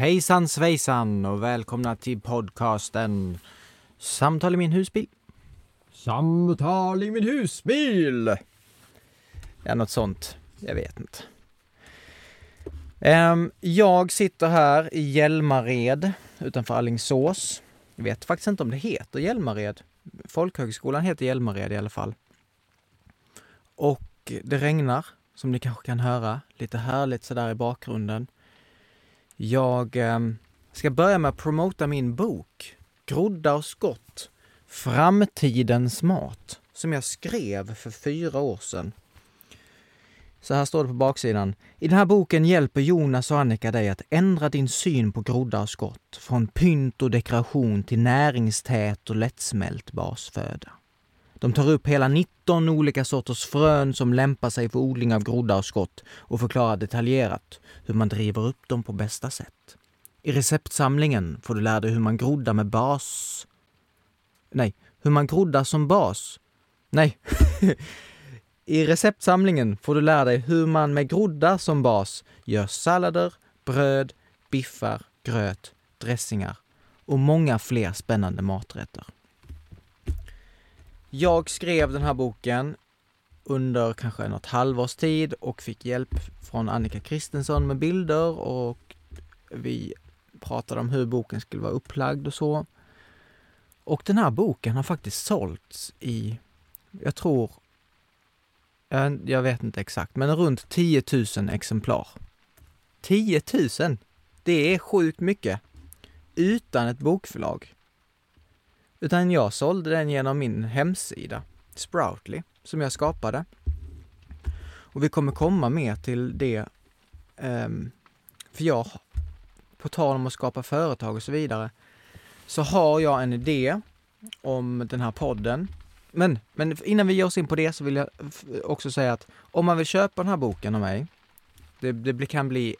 Hejsan svejsan och välkomna till podcasten Samtal i min husbil. Samtal i min husbil! Ja, något sånt. Jag vet inte. Ehm, jag sitter här i Hjälmared utanför Allingsås. Jag vet faktiskt inte om det heter Hjälmared. Folkhögskolan heter Hjälmared i alla fall. Och det regnar, som ni kanske kan höra, lite härligt sådär i bakgrunden. Jag eh, ska börja med att promota min bok Groddar och skott Framtidens mat som jag skrev för fyra år sedan. Så här står det på baksidan. I den här boken hjälper Jonas och Annika dig att ändra din syn på groddar och skott. Från pynt och dekoration till näringstät och lättsmält basföda. De tar upp hela 19 olika sorters frön som lämpar sig för odling av groddar och skott och förklarar detaljerat hur man driver upp dem på bästa sätt. I receptsamlingen får du lära dig hur man groddar med bas... Nej, hur man groddar som bas. Nej. I receptsamlingen får du lära dig hur man med groddar som bas gör sallader, bröd, biffar, gröt, dressingar och många fler spännande maträtter. Jag skrev den här boken under kanske något halvårs tid och fick hjälp från Annika Kristensson med bilder och vi pratade om hur boken skulle vara upplagd och så. Och den här boken har faktiskt sålts i, jag tror, jag vet inte exakt, men runt 10 000 exemplar. 10 000! Det är sjukt mycket. Utan ett bokförlag. Utan jag sålde den genom min hemsida, Sproutly, som jag skapade. Och vi kommer komma mer till det, um, för jag, på tal om att skapa företag och så vidare, så har jag en idé om den här podden. Men, men innan vi ger oss in på det så vill jag också säga att om man vill köpa den här boken av mig, det, det kan bli,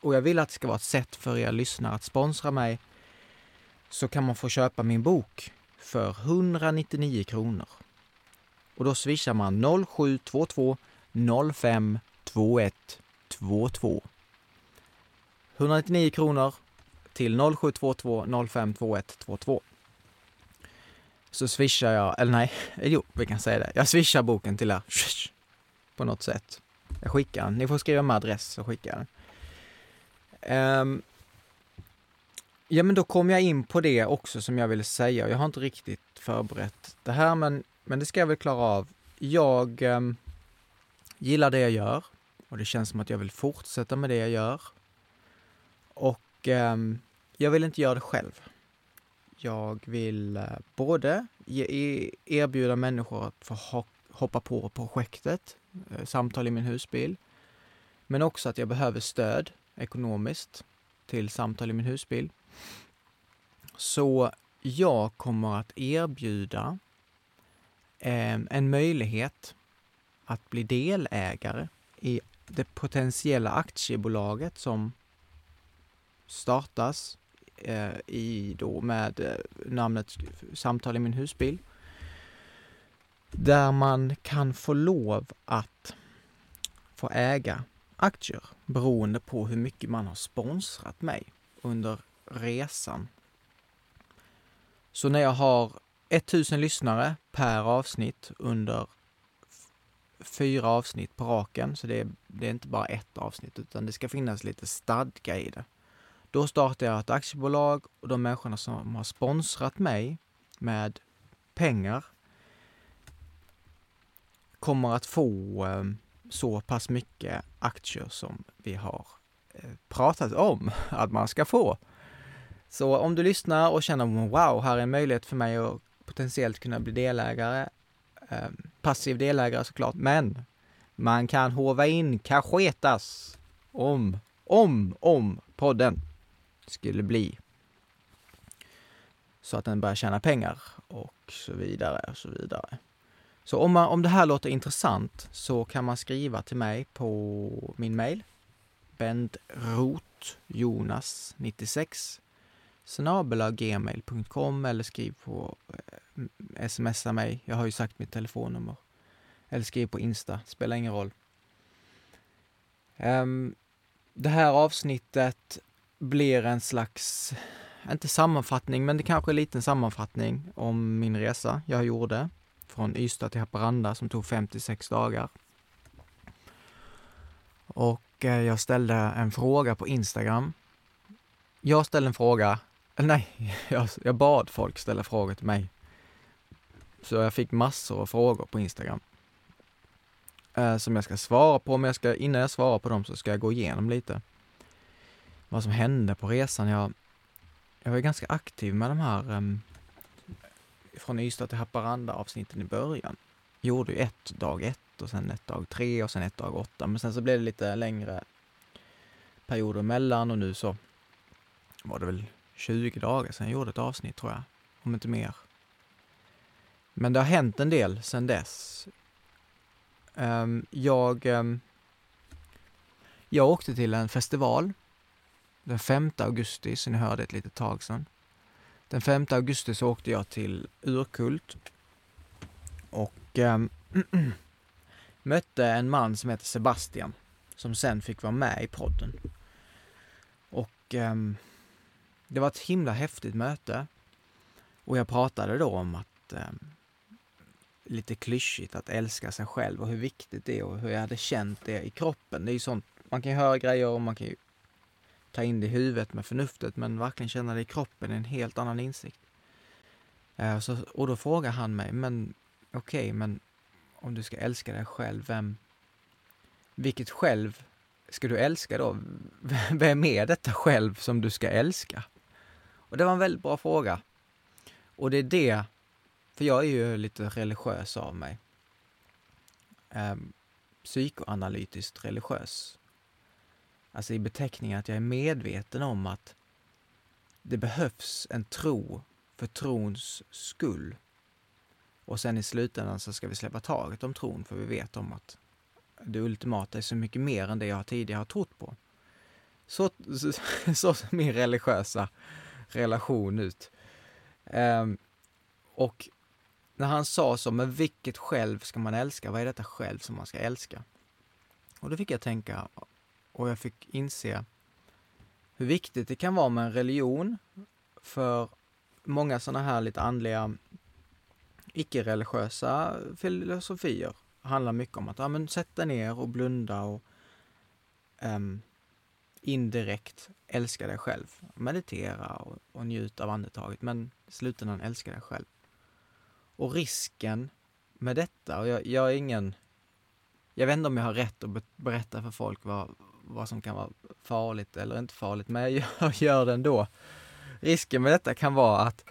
och jag vill att det ska vara ett sätt för er lyssnare att sponsra mig så kan man få köpa min bok för 199 kronor. Och då swishar man 0722 05 2122. 199 kronor till 0722 05 2122. Så swishar jag, eller nej, jo, vi kan säga det. Jag swishar boken till er på något sätt. Jag skickar den. Ni får skriva med adress så skickar jag den. Um, Ja, men då kom jag in på det också som jag ville säga. Jag har inte riktigt förberett det här, men, men det ska jag väl klara av. Jag eh, gillar det jag gör och det känns som att jag vill fortsätta med det jag gör. Och eh, jag vill inte göra det själv. Jag vill eh, både ge, e, erbjuda människor att få hoppa på projektet, eh, samtal i min husbil, men också att jag behöver stöd ekonomiskt till samtal i min husbil. Så jag kommer att erbjuda eh, en möjlighet att bli delägare i det potentiella aktiebolaget som startas eh, i då med eh, namnet Samtal i min husbil. Där man kan få lov att få äga aktier beroende på hur mycket man har sponsrat mig under resan. Så när jag har 1000 lyssnare per avsnitt under fyra avsnitt på raken, så det är, det är inte bara ett avsnitt utan det ska finnas lite stadga i det. Då startar jag ett aktiebolag och de människorna som har sponsrat mig med pengar kommer att få eh, så pass mycket aktier som vi har eh, pratat om att man ska få. Så om du lyssnar och känner wow, här är en möjlighet för mig att potentiellt kunna bli delägare, eh, passiv delägare såklart, men man kan hova in kachetas om, om, om podden skulle bli så att den börjar tjäna pengar och så vidare och så vidare. Så om, man, om det här låter intressant så kan man skriva till mig på min mail bendrotjonas96 snabelagmail.com eller skriv på eh, smsa mig. Jag har ju sagt mitt telefonnummer. Eller skriv på Insta, spelar ingen roll. Um, det här avsnittet blir en slags, inte sammanfattning, men det kanske är en liten sammanfattning om min resa jag gjorde från Ystad till Haparanda som tog 56 dagar. Och eh, jag ställde en fråga på Instagram. Jag ställde en fråga, nej, jag, jag bad folk ställa frågor till mig. Så jag fick massor av frågor på Instagram. Eh, som jag ska svara på, men jag ska, innan jag svarar på dem så ska jag gå igenom lite vad som hände på resan. Jag, jag var ganska aktiv med de här eh, från Ystad till Haparanda avsnitten i början. Gjorde ju ett dag ett och sen ett dag tre och sen ett dag åtta. Men sen så blev det lite längre perioder emellan och nu så var det väl 20 dagar sedan jag gjorde ett avsnitt tror jag. Om inte mer. Men det har hänt en del sedan dess. Ehm, jag, ehm, jag åkte till en festival den 5 augusti, så ni hörde ett litet tag sedan. Den 5 augusti så åkte jag till Urkult och ehm, mötte en man som heter Sebastian som sen fick vara med i podden. Och det var ett himla häftigt möte och jag pratade då om att eh, lite klyschigt att älska sig själv och hur viktigt det är och hur jag hade känt det i kroppen. Det är ju sånt, man kan ju höra grejer och man kan ju ta in det i huvudet med förnuftet men verkligen känna det i kroppen är en helt annan insikt. Eh, så, och då frågar han mig, men okej, okay, men om du ska älska dig själv, vem, vilket själv ska du älska då? Vem är detta själv som du ska älska? Och det var en väldigt bra fråga. Och det är det, för jag är ju lite religiös av mig. Ehm, psykoanalytiskt religiös alltså i beteckningen att jag är medveten om att det behövs en tro för trons skull. Och sen i slutändan så ska vi släppa taget om tron för vi vet om att det ultimata är så mycket mer än det jag tidigare har trott på. Så, så, så min religiösa relation ut. Um, och när han sa så, men vilket själv ska man älska? Vad är detta själv som man ska älska? Och då fick jag tänka, och jag fick inse hur viktigt det kan vara med en religion för många sådana här lite andliga icke-religiösa filosofier handlar mycket om att ja, men sätta ner och blunda och um, indirekt älska dig själv. Meditera och, och njuta av andetaget, men i slutändan älska dig själv. Och risken med detta, och jag, jag är ingen... Jag vet inte om jag har rätt att berätta för folk vad, vad som kan vara farligt eller inte farligt, men jag gör, gör det ändå. Risken med detta kan vara att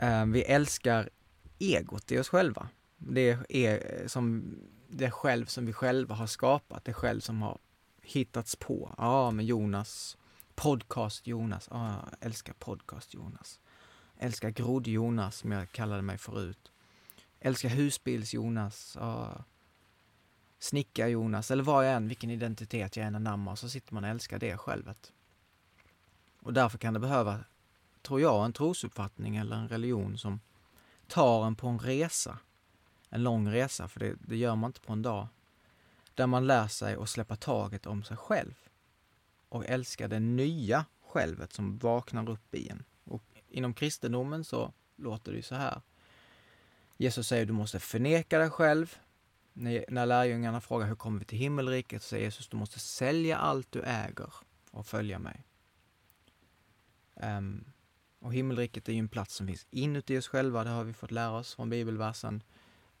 eh, vi älskar egot i oss själva. Det är som det själv som vi själva har skapat, det själv som har hittats på. Ja, men Jonas, podcast Jonas, ja, jag älskar podcast Jonas. Älskar grodd Jonas, som jag kallade mig förut. Älskar husbils Jonas, Ah. snickar-Jonas eller vad jag än, vilken identitet jag än anammar, så sitter man och älskar det självet. Och därför kan det behöva, tror jag, en trosuppfattning eller en religion som tar en på en resa. En lång resa, för det, det gör man inte på en dag. Där man lär sig att släppa taget om sig själv och älska det nya självet som vaknar upp i en. Och inom kristendomen så låter det ju så här. Jesus säger du måste förneka dig själv, när, när lärjungarna frågar hur kommer vi till himmelriket så säger Jesus du måste sälja allt du äger och följa mig. Um, och himmelriket är ju en plats som finns inuti oss själva, det har vi fått lära oss från bibelversen.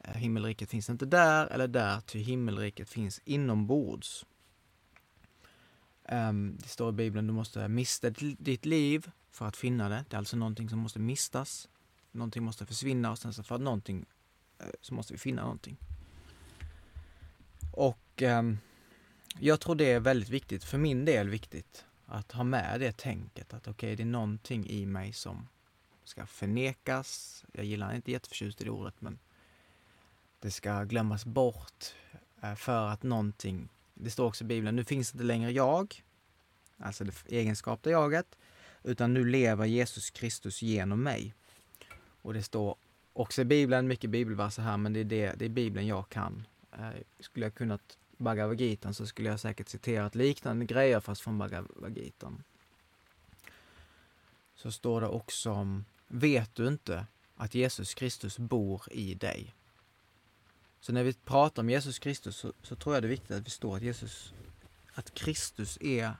Eh, himmelriket finns inte där eller där, ty himmelriket finns inombords. Ehm, det står i Bibeln, du måste mista ditt liv för att finna det. Det är alltså någonting som måste mistas. Någonting måste försvinna och sen så för att någonting eh, så måste vi finna någonting. Och ehm, jag tror det är väldigt viktigt, för min del viktigt, att ha med det tänket att okej, okay, det är någonting i mig som ska förnekas. Jag gillar inte jätteförtjust i det ordet, men det ska glömmas bort eh, för att någonting, det står också i Bibeln, nu finns inte längre jag, alltså det egenskapta jaget, utan nu lever Jesus Kristus genom mig. Och det står också i Bibeln, mycket bibelverser här, men det är, det, det är Bibeln jag kan eh, skulle jag kunnat Bhagavad Gita så skulle jag säkert citerat liknande grejer fast från Bhagavad Gita. Så står det också om, vet du inte att Jesus Kristus bor i dig? Så när vi pratar om Jesus Kristus så, så tror jag det är viktigt att vi står att Jesus, att Kristus är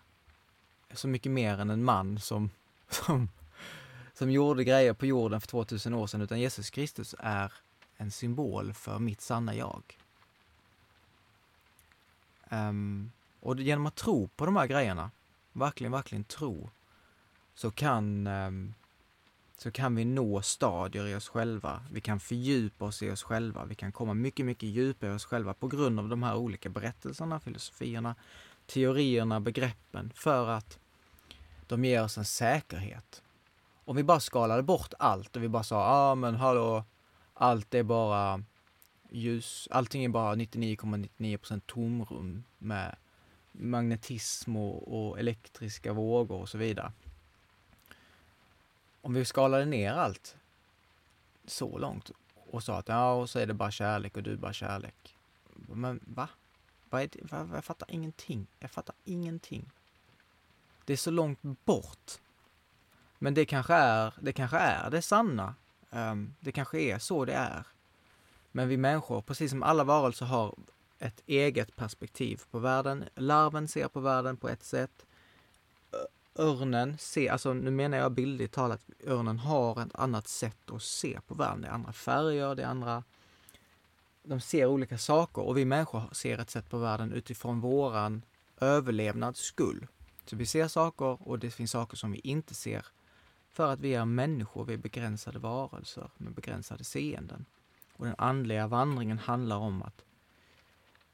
så mycket mer än en man som, som, som gjorde grejer på jorden för 2000 år sedan, utan Jesus Kristus är en symbol för mitt sanna jag. Um, och genom att tro på de här grejerna, verkligen, verkligen tro, så kan, um, så kan vi nå stadier i oss själva. Vi kan fördjupa oss i oss själva. Vi kan komma mycket, mycket djupare i oss själva på grund av de här olika berättelserna, filosofierna, teorierna, begreppen, för att de ger oss en säkerhet. Om vi bara skalade bort allt och vi bara sa, ja ah, men hallå, allt är bara ljus, allting är bara 99,99% tomrum med magnetism och, och, elektriska vågor och så vidare. Om vi skalade ner allt så långt och sa att ja, och så är det bara kärlek och du är bara kärlek. Men va? Vad är det? Va? Jag fattar ingenting. Jag fattar ingenting. Det är så långt bort. Men det kanske är det, kanske är det sanna. Um, det kanske är så det är. Men vi människor, precis som alla varelser, har ett eget perspektiv på världen. Larven ser på världen på ett sätt. Örnen ser, alltså nu menar jag bildligt talat, örnen har ett annat sätt att se på världen. Det är andra färger, det är andra... De ser olika saker och vi människor ser ett sätt på världen utifrån våran överlevnads skull. Så vi ser saker och det finns saker som vi inte ser för att vi är människor, vi är begränsade varelser med begränsade seenden. Och den andliga vandringen handlar om att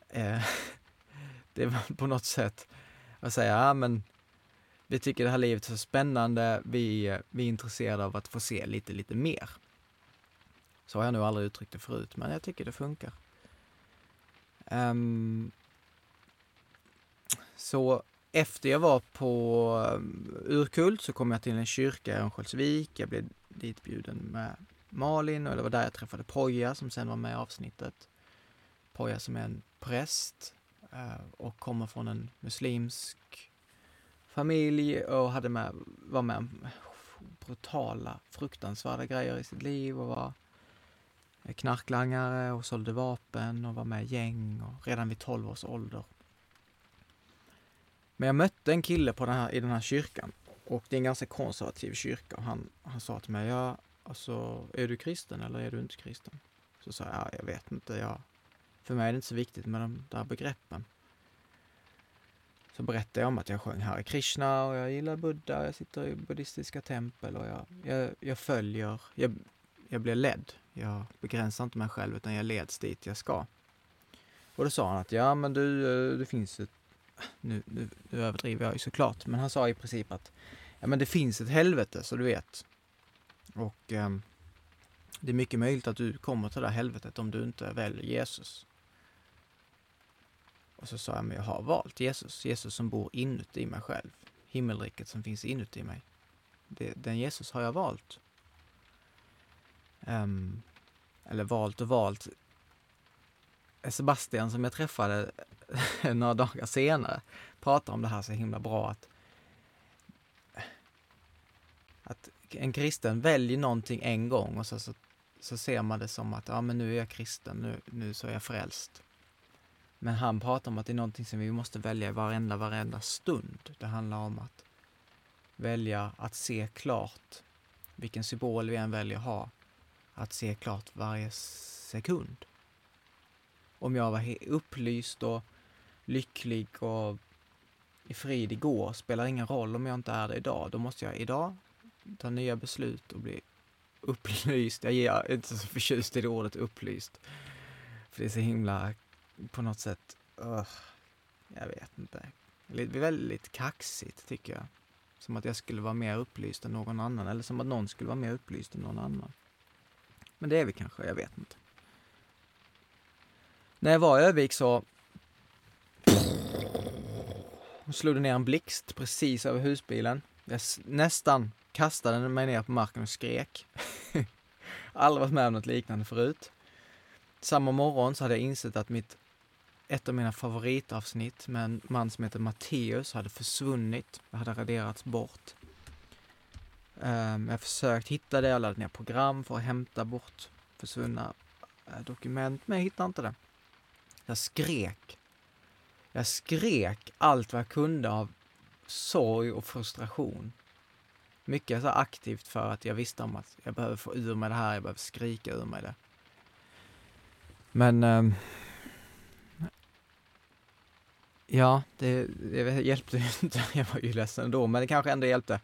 eh, det var på något sätt att säga, ja men vi tycker det här livet är så spännande, vi, vi är intresserade av att få se lite, lite mer. Så har jag nog aldrig uttryckt det förut, men jag tycker det funkar. Um, så efter jag var på ehm, Urkult så kom jag till en kyrka i Örnsköldsvik. Jag blev ditbjuden med Malin och det var där jag träffade Poja som sen var med i avsnittet. Poja som är en präst eh, och kommer från en muslimsk familj och hade med, var med om brutala, fruktansvärda grejer i sitt liv och var knarklangare och sålde vapen och var med i gäng och redan vid 12 års ålder men jag mötte en kille på den här, i den här kyrkan och det är en ganska konservativ kyrka och han, han sa till mig, ja, alltså, är du kristen eller är du inte kristen? Så sa jag, ja, jag vet inte, jag, för mig är det inte så viktigt med de där begreppen. Så berättade jag om att jag sjöng Hare Krishna och jag gillar Buddha, jag sitter i buddhistiska tempel och jag, jag, jag följer, jag, jag blir ledd. Jag begränsar inte mig själv utan jag leds dit jag ska. Och då sa han att ja men du, eh, det finns ett nu, nu, nu överdriver jag ju såklart, men han sa i princip att ja, men det finns ett helvete, så du vet. Och eh, det är mycket möjligt att du kommer till det här helvetet om du inte väljer Jesus. Och så sa jag, men jag har valt Jesus, Jesus som bor inuti mig själv. Himmelriket som finns inuti mig. Det, den Jesus har jag valt. Um, eller valt och valt. Sebastian som jag träffade några dagar senare pratar om det här så himla bra att att en kristen väljer någonting en gång och så, så, så ser man det som att ja, men nu är jag kristen, nu, nu så är jag frälst. Men han pratar om att det är någonting som vi måste välja varenda, varenda stund. Det handlar om att välja att se klart vilken symbol vi än väljer ha, att se klart varje sekund. Om jag var upplyst och lycklig och i frid igår spelar ingen roll om jag inte är det idag. Då måste jag idag ta nya beslut och bli upplyst. Jag är inte så förtjust i det ordet upplyst. För det är så himla, på något sätt, uh, jag vet inte. Det väldigt kaxigt tycker jag. Som att jag skulle vara mer upplyst än någon annan, eller som att någon skulle vara mer upplyst än någon annan. Men det är vi kanske, jag vet inte. När jag var i Övik så slog det ner en blixt precis över husbilen. Jag nästan kastade mig ner på marken och skrek. Aldrig varit med om något liknande förut. Samma morgon så hade jag insett att mitt ett av mina favoritavsnitt med en man som heter Matteus hade försvunnit, hade raderats bort. Um, jag har försökt hitta det, jag laddade ner program för att hämta bort försvunna eh, dokument, men jag hittade inte det. Jag skrek. Jag skrek allt vad jag kunde av sorg och frustration. Mycket så aktivt för att jag visste om att jag behöver få ur mig det här, jag behöver skrika ur mig det. Men um, Ja, det, det hjälpte ju inte. Jag var ju ledsen då, men det kanske ändå hjälpte.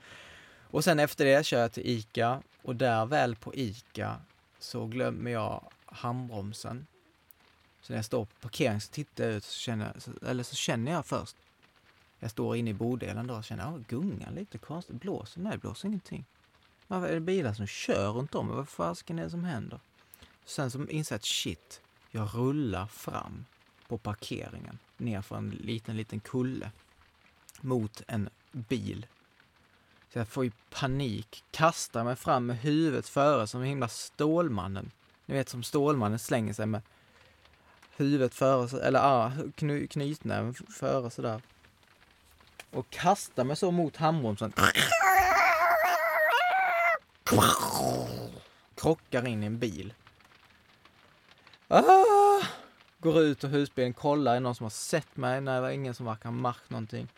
Och sen efter det kör jag till ICA och där väl på ICA så glömmer jag handbromsen. Så när jag står på parkeringen så tittar jag ut, så känner, eller så känner jag först. Jag står inne i bodelen då och känner, ja, gungar lite konstigt. Blåser? Nej, blåser ingenting. Varför är det bilar som kör runt om? Vad fasken är det som händer? Sen så inser jag att shit, jag rullar fram på parkeringen nerför en liten, liten kulle mot en bil. Så jag får ju panik, kastar mig fram med huvudet före som himla Stålmannen. Ni vet som Stålmannen slänger sig med huvudet före, eller ah, kny, knytnäven före sådär. Och kastar mig så mot handbromsen. Krockar in i en bil. Ah! Går ut ur husbilen, kollar, är det någon som har sett mig? Nej, det var ingen som verkar ha märkt någonting.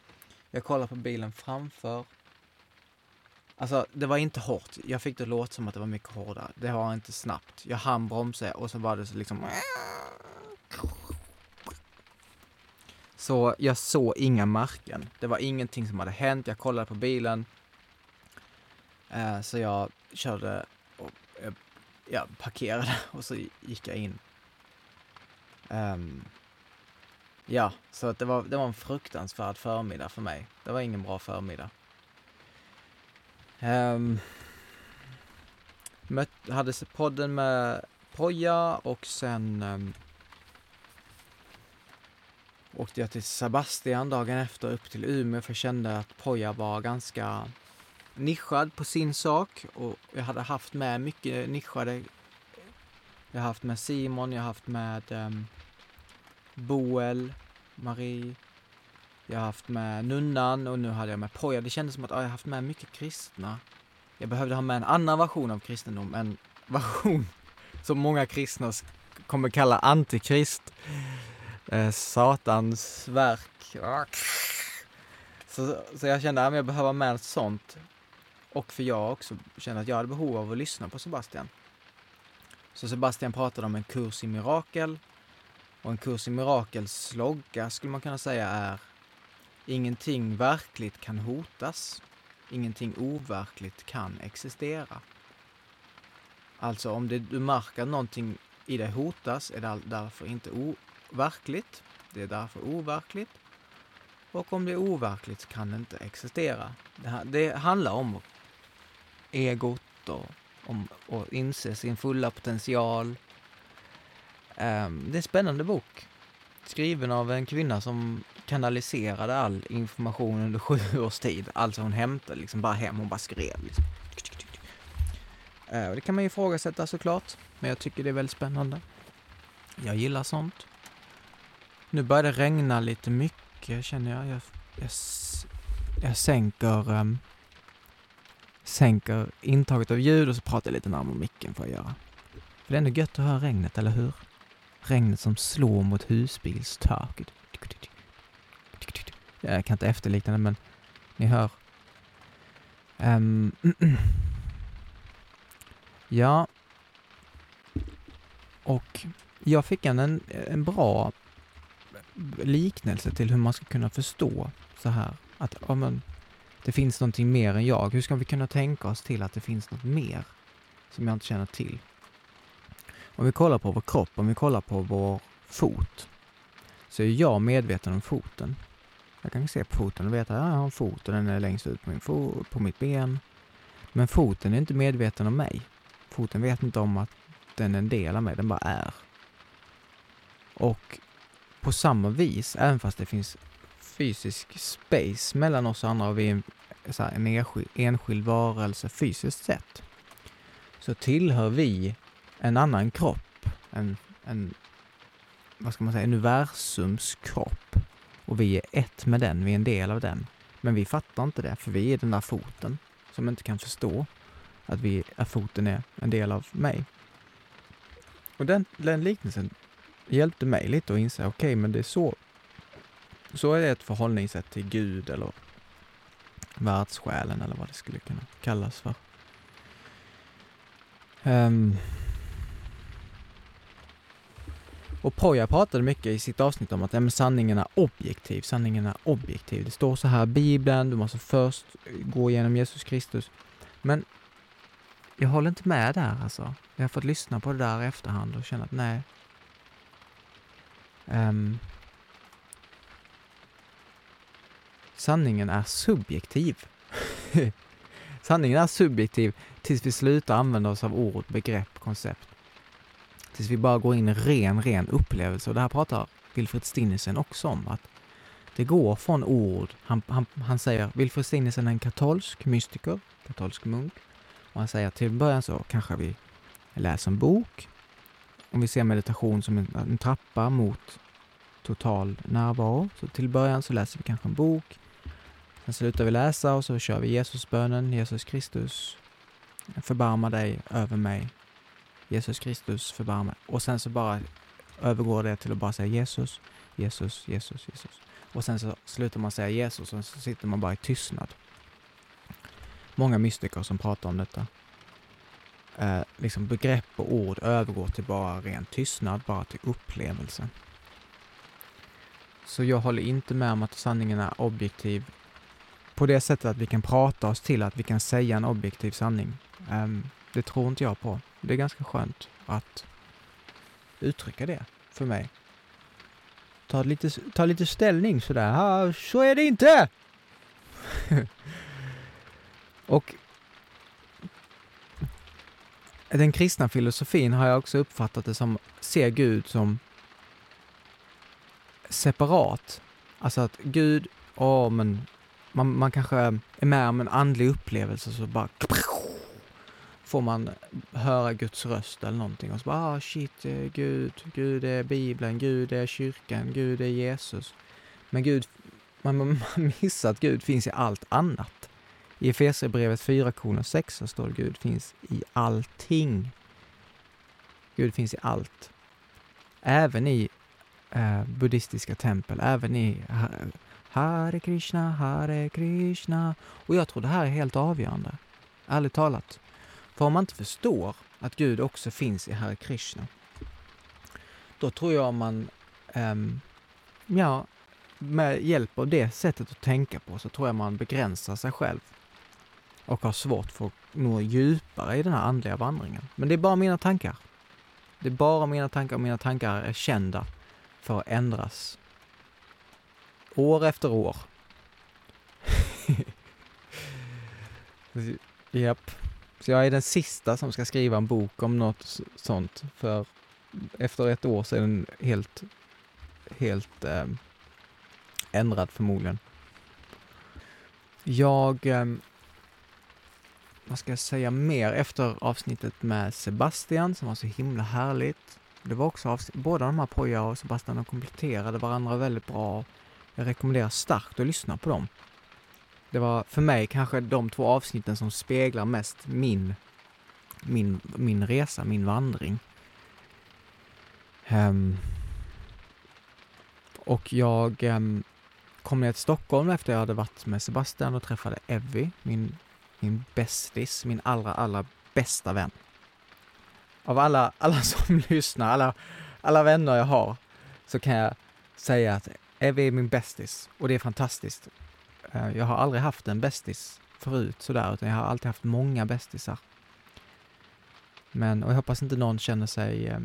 Jag kollar på bilen framför. Alltså, det var inte hårt. Jag fick det låta som att det var mycket hårdare. Det var inte snabbt. Jag hann bromsa och så var det så liksom... Så jag såg inga märken. Det var ingenting som hade hänt. Jag kollade på bilen. Eh, så jag körde och jag, jag parkerade och så gick jag in Um, ja, så att det, var, det var en fruktansvärd förmiddag för mig. Det var ingen bra förmiddag. Ehm, um, möt, hade podden med Poja och sen um, åkte jag till Sebastian dagen efter upp till Umeå för jag kände att Poja var ganska nischad på sin sak och jag hade haft med mycket nischade jag har haft med Simon, jag har haft med um, Boel, Marie, jag har haft med Nunnan och nu hade jag med Poja. Det kändes som att ah, jag har haft med mycket kristna. Jag behövde ha med en annan version av kristendom, en version som många kristna kommer kalla antikrist. Eh, satans verk. Så, så jag kände att jag behöver ha med sånt. Och för jag också kände att jag hade behov av att lyssna på Sebastian. Så Sebastian pratade om en kurs i mirakel och en kurs i mirakels slogga skulle man kunna säga är Ingenting verkligt kan hotas. Ingenting overkligt kan existera. Alltså om det, du märker att någonting i dig hotas är det därför inte overkligt. Det är därför overkligt. Och om det är overkligt kan det inte existera. Det, här, det handlar om egot och om att inse sin fulla potential. Um, det är en spännande bok. Skriven av en kvinna som kanaliserade all information under sju års tid. Alltså hon hämtade liksom bara hem, hon bara skrev. Liksom. Uh, det kan man ju ifrågasätta såklart, men jag tycker det är väldigt spännande. Jag gillar sånt. Nu börjar det regna lite mycket känner jag. Jag, jag, jag sänker um, sänker intaget av ljud och så pratar jag lite närmare micken får jag göra. För det är ändå gött att höra regnet, eller hur? Regnet som slår mot husbilstaket. Jag kan inte efterlikna det, men ni hör. Um, ja. Och jag fick en, en bra liknelse till hur man ska kunna förstå så här att ja, men, det finns någonting mer än jag. Hur ska vi kunna tänka oss till att det finns något mer som jag inte känner till? Om vi kollar på vår kropp, om vi kollar på vår fot, så är jag medveten om foten. Jag kan se på foten och veta att jag har en fot och den är längst ut på, min fot, på mitt ben. Men foten är inte medveten om mig. Foten vet inte om att den är en del av mig, den bara är. Och på samma vis, även fast det finns fysisk space mellan oss andra och vi är en, så här, en enskild, enskild varelse fysiskt sett, så tillhör vi en annan kropp, en, en, vad ska man säga, universums kropp. Och vi är ett med den, vi är en del av den. Men vi fattar inte det, för vi är den där foten som inte kan förstå att, vi, att foten är en del av mig. Och den, den liknelsen hjälpte mig lite att inse, okej, okay, men det är så, så är det ett förhållningssätt till Gud eller världssjälen eller vad det skulle kunna kallas för. Um, och Poja pratade mycket i sitt avsnitt om att ja, men sanningen är objektiv, sanningen är objektiv. Det står så här i Bibeln, du måste först gå igenom Jesus Kristus. Men jag håller inte med där alltså. Jag har fått lyssna på det där i efterhand och känna att nej. Um, sanningen är subjektiv. sanningen är subjektiv tills vi slutar använda oss av ord, begrepp, koncept. Tills vi bara går in i ren, ren upplevelse. Och det här pratar Wilfred Stinnesen också om. att Det går från ord. Han, han, han säger, Wilfred Stinnesen är en katolsk mystiker, katolsk munk. Och han säger till början så kanske vi läser en bok. Om vi ser meditation som en, en trappa mot total närvaro. Så till början så läser vi kanske en bok. Sen slutar vi läsa och så kör vi Jesusbönen, Jesus Kristus, förbarma dig över mig. Jesus Kristus, förbarma Och sen så bara övergår det till att bara säga Jesus, Jesus, Jesus, Jesus. Och sen så slutar man säga Jesus och så sitter man bara i tystnad. Många mystiker som pratar om detta. Eh, liksom begrepp och ord övergår till bara ren tystnad, bara till upplevelse. Så jag håller inte med om att sanningen är objektiv på det sättet att vi kan prata oss till att vi kan säga en objektiv sanning. Um, det tror inte jag på. Det är ganska skönt att uttrycka det för mig. Ta lite, ta lite ställning sådär. Ah, så är det inte! Och den kristna filosofin har jag också uppfattat det som, ser Gud som separat. Alltså att Gud, åh men man, man kanske är med om en andlig upplevelse så bara får man höra Guds röst eller någonting och så bara ah, shit, eh, Gud, Gud är Bibeln, Gud är kyrkan, Gud är Jesus. Men Gud, man, man missar att Gud finns i allt annat. I Efesierbrevet 4,6 så står det Gud finns i allting. Gud finns i allt. Även i eh, buddhistiska tempel, även i eh, Hare Krishna, Hare Krishna. Och jag tror det här är helt avgörande. Ärligt talat. För om man inte förstår att Gud också finns i Hare Krishna, då tror jag man, um, ja, med hjälp av det sättet att tänka på så tror jag man begränsar sig själv och har svårt för att nå djupare i den här andliga vandringen. Men det är bara mina tankar. Det är bara mina tankar och mina tankar är kända för att ändras År efter år. Japp. Så jag är den sista som ska skriva en bok om något sånt. För efter ett år så är den helt, helt eh, ändrad förmodligen. Jag, eh, vad ska jag säga mer efter avsnittet med Sebastian som var så himla härligt. Det var också avsnitt, båda de här Poja och Sebastian de kompletterade varandra väldigt bra. Jag rekommenderar starkt att lyssna på dem. Det var för mig kanske de två avsnitten som speglar mest min, min, min resa, min vandring. Um, och jag um, kom ner till Stockholm efter jag hade varit med Sebastian och träffade Evie, min, min bästis, min allra, allra bästa vän. Av alla, alla som lyssnar, alla, alla vänner jag har, så kan jag säga att Evie är min bästis och det är fantastiskt. Eh, jag har aldrig haft en bästis förut sådär, utan jag har alltid haft många bästisar. Men, och jag hoppas inte någon känner sig eh,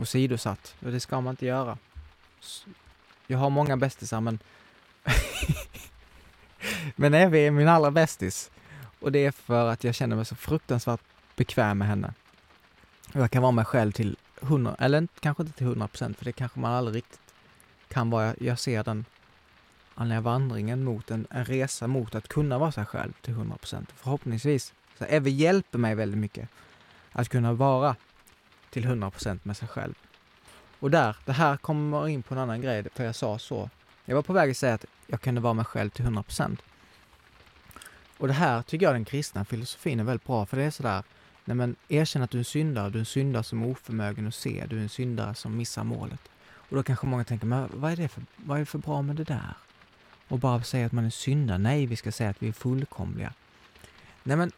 åsidosatt, och det ska man inte göra. Jag har många bästisar, men men Evie är min allra bästis. Och det är för att jag känner mig så fruktansvärt bekväm med henne. Jag kan vara mig själv till hundra, eller kanske inte till hundra procent, för det kanske man aldrig riktigt kan vara, jag ser den andliga vandringen mot en, en resa mot att kunna vara sig själv till 100 procent. Förhoppningsvis. Så Evy hjälper mig väldigt mycket att kunna vara till 100 procent med sig själv. Och där, det här kommer in på en annan grej, för jag sa så. Jag var på väg att säga att jag kunde vara mig själv till 100%. Och det här tycker jag den kristna filosofin är väldigt bra, för det är sådär, nej men erkänn att du är en syndare, du är en syndare som är oförmögen att se, du är en syndare som missar målet. Och då kanske många tänker, men vad är det för, vad är det för bra med det där? Och bara säga att man är syndare? Nej, vi ska säga att vi är fullkomliga. Nej men,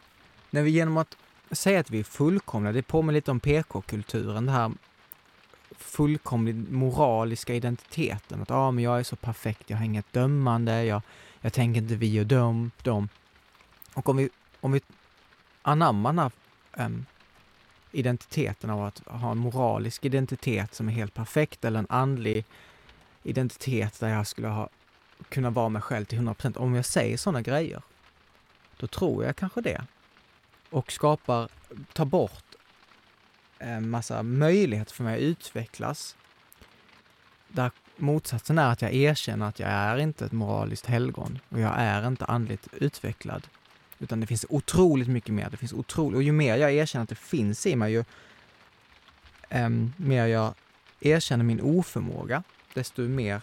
när vi genom att säga att vi är fullkomliga, det påminner lite om PK-kulturen, det här fullkomligt moraliska identiteten. Att ah, men jag är så perfekt, jag har inget dömande, jag, jag tänker inte vi och dem, dem. Och om vi, om vi anammar den här um, identiteten av att ha en moralisk identitet som är helt perfekt eller en andlig identitet där jag skulle ha kunna vara mig själv till 100%. Om jag säger sådana grejer, då tror jag kanske det. Och skapar, tar bort en massa möjligheter för mig att utvecklas. Där motsatsen är att jag erkänner att jag är inte ett moraliskt helgon och jag är inte andligt utvecklad. Utan det finns otroligt mycket mer. Det finns otroligt, och ju mer jag erkänner att det finns i mig, ju um, mer jag erkänner min oförmåga, desto mer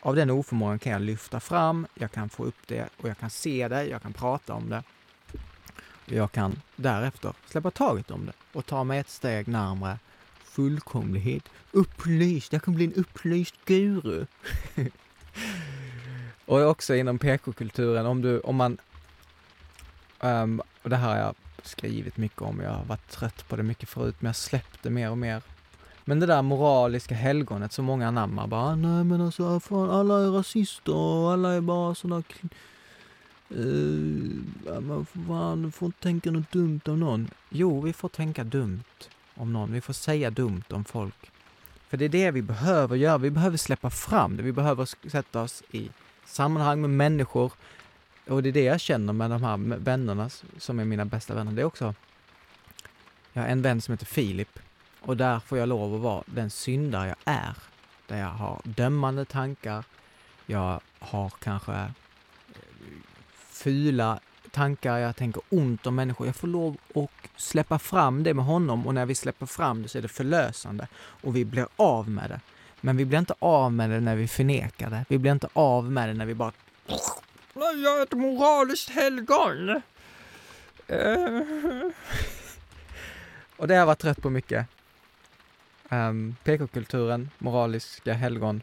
av den oförmågan kan jag lyfta fram, jag kan få upp det och jag kan se det, jag kan prata om det. Jag kan därefter släppa taget om det och ta mig ett steg närmare fullkomlighet. Upplyst, jag kan bli en upplyst guru. och också inom PK-kulturen, om, du, om man... Um, och det här har jag skrivit mycket om, jag har varit trött på det mycket förut, men jag släppte mer och mer. Men det där moraliska helgonet som många anammar, bara nej men alltså fan, alla är rasister och alla är bara sådana Uh, eh, Man fan, får inte tänka något dumt om någon. Jo, vi får tänka dumt om någon. Vi får säga dumt om folk. För det är det vi behöver göra. Vi behöver släppa fram det. Vi behöver sätta oss i sammanhang med människor. Och det är det jag känner med de här vännerna som är mina bästa vänner. Det är också... Jag har en vän som heter Filip. Och där får jag lov att vara den syndare jag är. Där jag har dömande tankar. Jag har kanske eh, fula tankar, jag tänker ont om människor. Jag får lov att släppa fram det med honom och när vi släpper fram det så är det förlösande och vi blir av med det. Men vi blir inte av med det när vi förnekar det. Vi blir inte av med det när vi bara jag är ett moraliskt helgon. Uh. och det har jag varit trött på mycket. Um, PK-kulturen, moraliska helgon.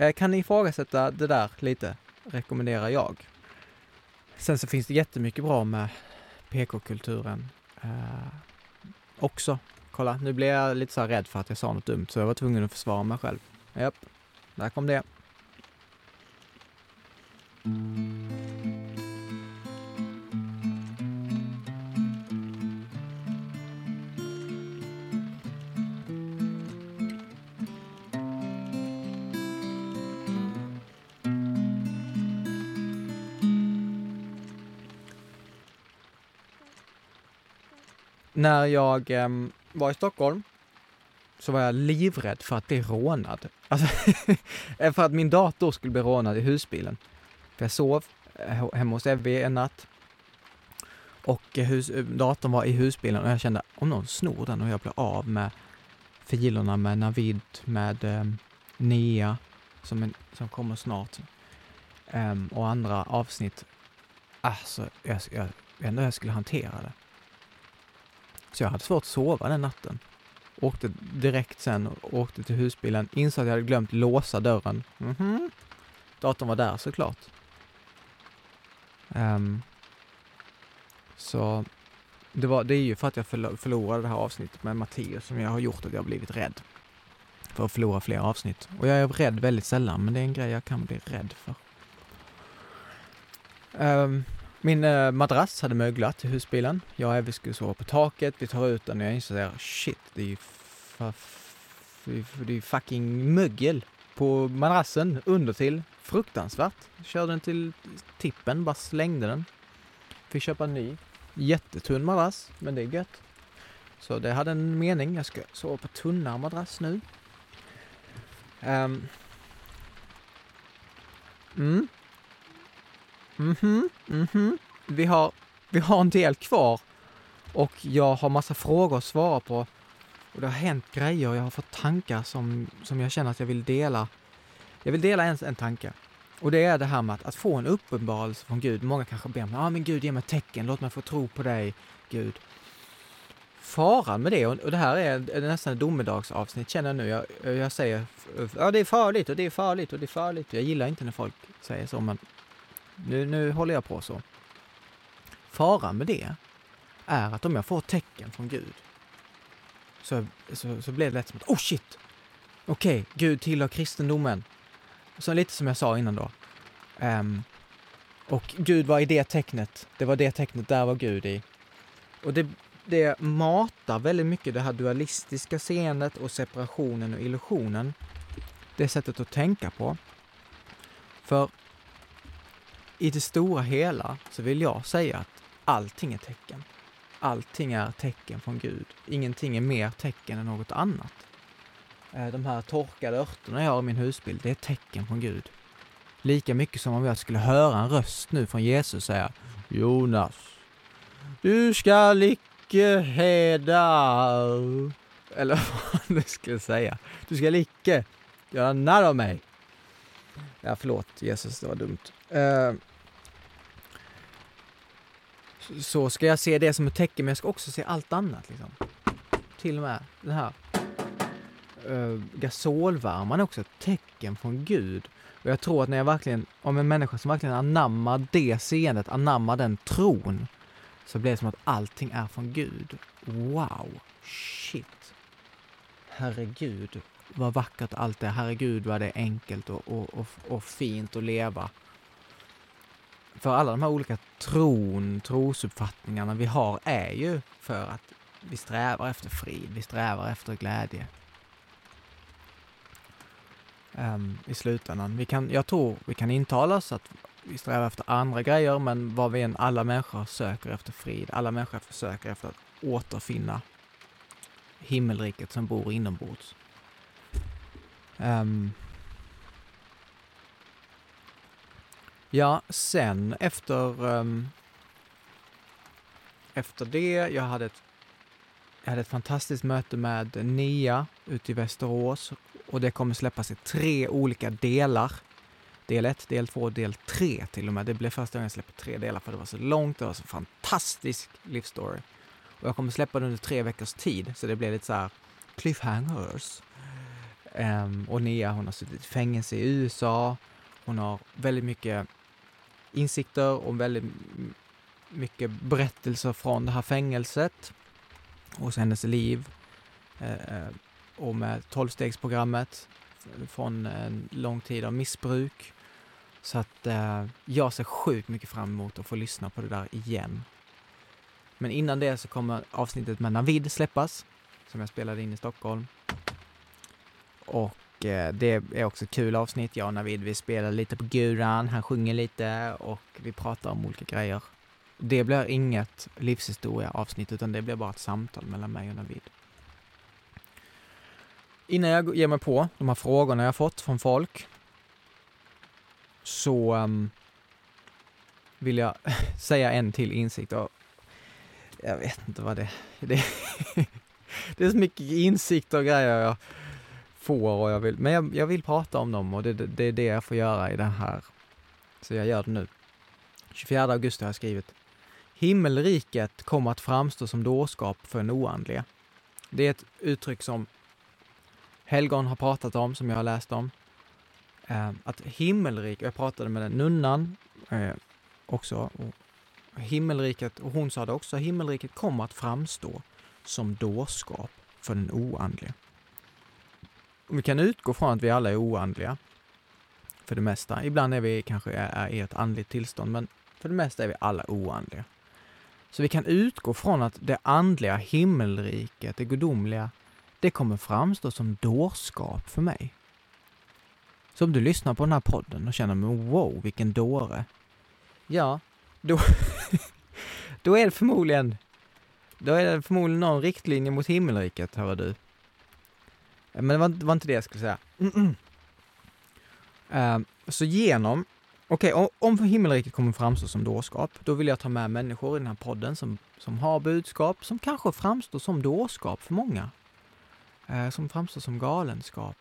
Uh, kan ni ifrågasätta det där lite? Rekommenderar jag. Sen så finns det jättemycket bra med PK-kulturen uh, också. Kolla, nu blev jag lite så rädd för att jag sa något dumt, så jag var tvungen att försvara mig själv. Japp, där kom det. När jag eh, var i Stockholm så var jag livrädd för att bli rånad. Alltså, för att min dator skulle bli rånad i husbilen. För jag sov eh, hemma hos Evie en natt och eh, hus, eh, datorn var i husbilen och jag kände om någon snor den och jag blir av med filerna med Navid, med eh, Nea som, en, som kommer snart um, och andra avsnitt. Alltså, jag, jag, jag vet inte hur jag skulle hantera det. Så jag hade svårt att sova den natten. Åkte direkt sen och åkte till husbilen, insåg att jag hade glömt låsa dörren. Mm -hmm. Datorn var där såklart. Um, så det, var, det är ju för att jag förlorade det här avsnittet med Mattias som jag har gjort att jag har blivit rädd. För att förlora fler avsnitt. Och jag är rädd väldigt sällan, men det är en grej jag kan bli rädd för. Um, min uh, madrass hade möglat i husbilen. Jag och Evie skulle sova på taket. Vi tar ut den och jag inser shit, det är ju det är fucking mögel på madrassen under till. Fruktansvärt. Körde den till tippen, bara slängde den. Fick köpa en ny. Jättetunn madrass, men det är gött. Så det hade en mening. Jag ska sova på tunnare madrass nu. Um. Mm. Mhm, mhm. Vi har, vi har en del kvar och jag har massa frågor att svara på. Och det har hänt grejer och jag har fått tankar som, som jag känner att jag vill dela. Jag vill dela en, en tanke. Och det är det här med att, att få en uppenbarelse från Gud. Många kanske ber om, ah, men Gud ge mig tecken, låt mig få tro på dig, Gud. Faran med det, och, och det här är, är nästan ett domedagsavsnitt känner jag nu. Jag, jag säger, ja det är farligt och det är farligt och det är farligt. Jag gillar inte när folk säger så, men nu, nu håller jag på så. Faran med det är att om jag får tecken från Gud så, så, så blir det lätt som att, oh shit! Okej, okay, Gud tillhör kristendomen. Så lite som jag sa innan då. Um, och Gud var i det tecknet. Det var det tecknet, där var Gud i. Och det, det matar väldigt mycket det här dualistiska seendet och separationen och illusionen. Det sättet att tänka på. För i det stora hela så vill jag säga att allting är tecken. Allting är tecken från Gud. Ingenting är mer tecken än något annat. Eh, de här torkade örterna jag har i min husbild, det är tecken från Gud. Lika mycket som om jag skulle höra en röst nu från Jesus säga Jonas, du ska icke heda... Eller vad han skulle säga. Du ska icke göra narr av mig. Ja, förlåt Jesus, det var dumt. Uh, så ska jag se det som ett tecken, men jag ska också se allt annat. Liksom. Till och med den här Eh, uh, gasolvärmaren är också ett tecken från Gud. Och jag tror att när jag verkligen, om en människa som verkligen anammar det seendet, anammar den tron, så blir det som att allting är från Gud. Wow! Shit! Herregud, vad vackert allt är. Herregud, vad det är enkelt och, och, och, och fint att leva för alla de här olika tron, trosuppfattningarna vi har är ju för att vi strävar efter frid, vi strävar efter glädje. Um, I slutändan. Vi kan, jag tror vi kan intala oss att vi strävar efter andra grejer, men vad vi än, alla människor söker efter frid. Alla människor försöker efter att återfinna himmelriket som bor inombords. Um, Ja, sen efter, um, efter det, jag hade, ett, jag hade ett fantastiskt möte med Nia ute i Västerås och det kommer släppas i tre olika delar. Del 1, del 2, del 3 till och med. Det blev första gången jag släppte tre delar för det var så långt, det var så fantastisk livsstory. Och jag kommer släppa den under tre veckors tid, så det blir lite så här cliffhangers. Um, och Nia, hon har suttit i fängelse i USA. Hon har väldigt mycket insikter och väldigt mycket berättelser från det här fängelset och hennes liv eh, eh och med tolvstegsprogrammet från en lång tid av missbruk. Så att eh, jag ser sjukt mycket fram emot att få lyssna på det där igen. Men innan det så kommer avsnittet med Navid släppas, som jag spelade in i Stockholm. Och Eh, det är också ett kul avsnitt. Jag och Navid, vi spelar lite på guran, han sjunger lite och vi pratar om olika grejer. Det blir inget livshistoria avsnitt utan det blir bara ett samtal mellan mig och Navid. Innan jag ger mig på de här frågorna jag fått från folk så um, vill jag säga en till insikt och jag vet inte vad det är. Det, det är så mycket insikter och grejer jag får och jag vill, men jag, jag vill prata om dem och det, det, det, är det jag får göra i det här. Så jag gör det nu. 24 augusti har jag skrivit. Himmelriket kommer att framstå som dårskap för en oandliga. Det är ett uttryck som Helgon har pratat om, som jag har läst om. Eh, att himmelriket, jag pratade med den nunnan eh, också, och himmelriket, och hon sa det också, himmelriket kommer att framstå som dårskap för den oandliga vi kan utgå från att vi alla är oandliga. För det mesta. Ibland är vi kanske är i ett andligt tillstånd, men för det mesta är vi alla oandliga. Så vi kan utgå från att det andliga himmelriket, det gudomliga, det kommer framstå som dårskap för mig. Så om du lyssnar på den här podden och känner mig wow, vilken dåre. Ja, då, då är det förmodligen då är det förmodligen någon riktlinje mot himmelriket, hör du. Men det var, var inte det jag skulle säga. Mm -mm. Uh, så genom, okej, okay, om himmelriket kommer framstå som dårskap, då vill jag ta med människor i den här podden som, som har budskap som kanske framstår som dårskap för många eh, som framstår som galenskap.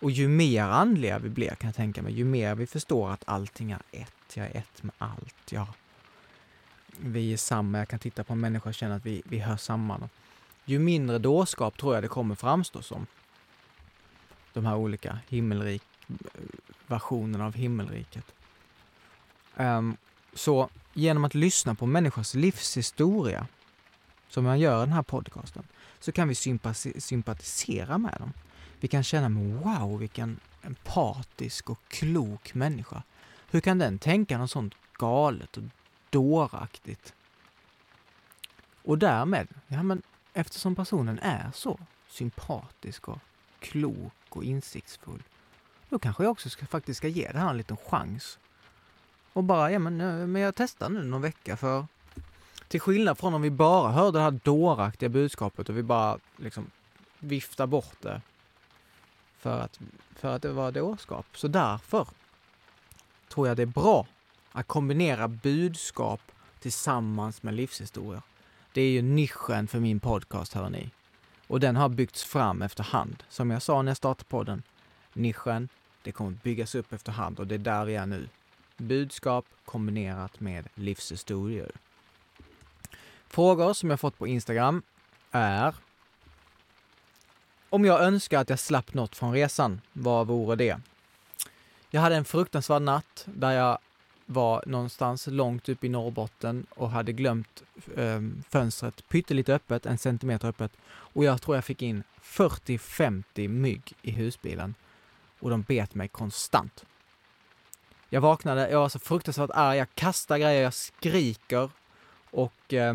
Och ju mer andliga vi blir, kan jag tänka mig, ju mer vi förstår att allting är ett. Jag är ett med allt. Ja. Vi är samma. Jag kan titta på en människa och känna att vi, vi hör samman. Ju mindre dårskap tror jag det kommer framstå som. De här olika himmelrik, versionerna av himmelriket. Um, så genom att lyssna på människors livshistoria, som man gör i den här podcasten, så kan vi sympatisera med dem. Vi kan känna, wow, vilken empatisk och klok människa. Hur kan den tänka något sånt galet och dåraktigt? Och därmed, ja men eftersom personen är så sympatisk och klok och insiktsfull, då kanske jag också ska, faktiskt ska ge det här en liten chans. Och bara, ja men, men jag testar nu någon vecka för till skillnad från om vi bara hörde det här dåraktiga budskapet och vi bara liksom viftar bort det för att, för att det var dårskap. Så därför tror jag det är bra att kombinera budskap tillsammans med livshistorier. Det är ju nischen för min podcast, hör ni. Och den har byggts fram efterhand. Som jag sa när jag startade podden, nischen, det kommer byggas upp efterhand och det är där vi är nu. Budskap kombinerat med livshistorier. Frågor som jag fått på Instagram är om jag önskar att jag slapp något från resan, vad vore det? Jag hade en fruktansvärd natt där jag var någonstans långt upp i Norrbotten och hade glömt eh, fönstret pyttelite öppet, en centimeter öppet. Och jag tror jag fick in 40-50 mygg i husbilen. Och de bet mig konstant. Jag vaknade, jag var så fruktansvärt arg, jag kastar grejer, jag skriker och eh,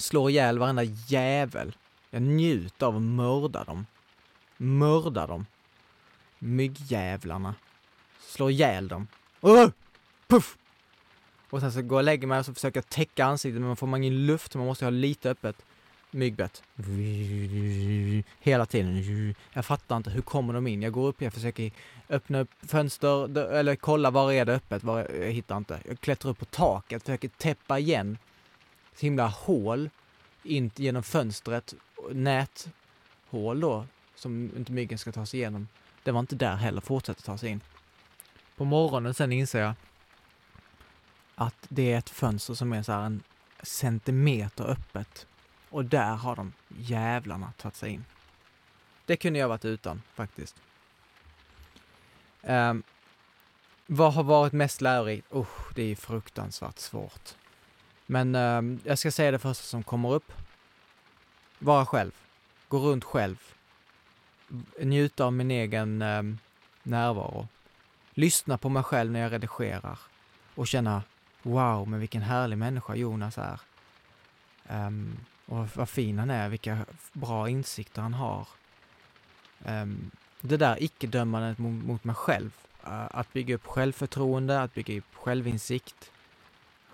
slår ihjäl varenda jävel. Jag njuter av att mörda dem. Mörda dem. Myggjävlarna. Slår ihjäl dem. Uh! Puff! Och sen så går jag och lägger mig och så försöker jag täcka ansiktet men man får ingen luft, man måste ha lite öppet. Myggbett. Hela tiden. Jag fattar inte, hur kommer de in? Jag går upp, jag försöker öppna upp fönster eller kolla var är det öppet, var, jag hittar inte. Jag klättrar upp på taket, försöker täppa igen så himla hål in genom fönstret, näthål då, som inte myggen ska ta sig igenom. Det var inte där heller, fortsätter ta sig in. På morgonen sen inser jag att det är ett fönster som är så här en centimeter öppet. Och där har de jävlarna tagit sig in. Det kunde jag varit utan faktiskt. Um, vad har varit mest lärorikt? Usch, det är fruktansvärt svårt. Men eh, jag ska säga det första som kommer upp. Vara själv. Gå runt själv. Njuta av min egen eh, närvaro. Lyssna på mig själv när jag redigerar och känna wow, men vilken härlig människa Jonas är. Um, och vad fin han är, vilka bra insikter han har. Um, det där icke-dömandet mot, mot mig själv, uh, att bygga upp självförtroende, att bygga upp självinsikt,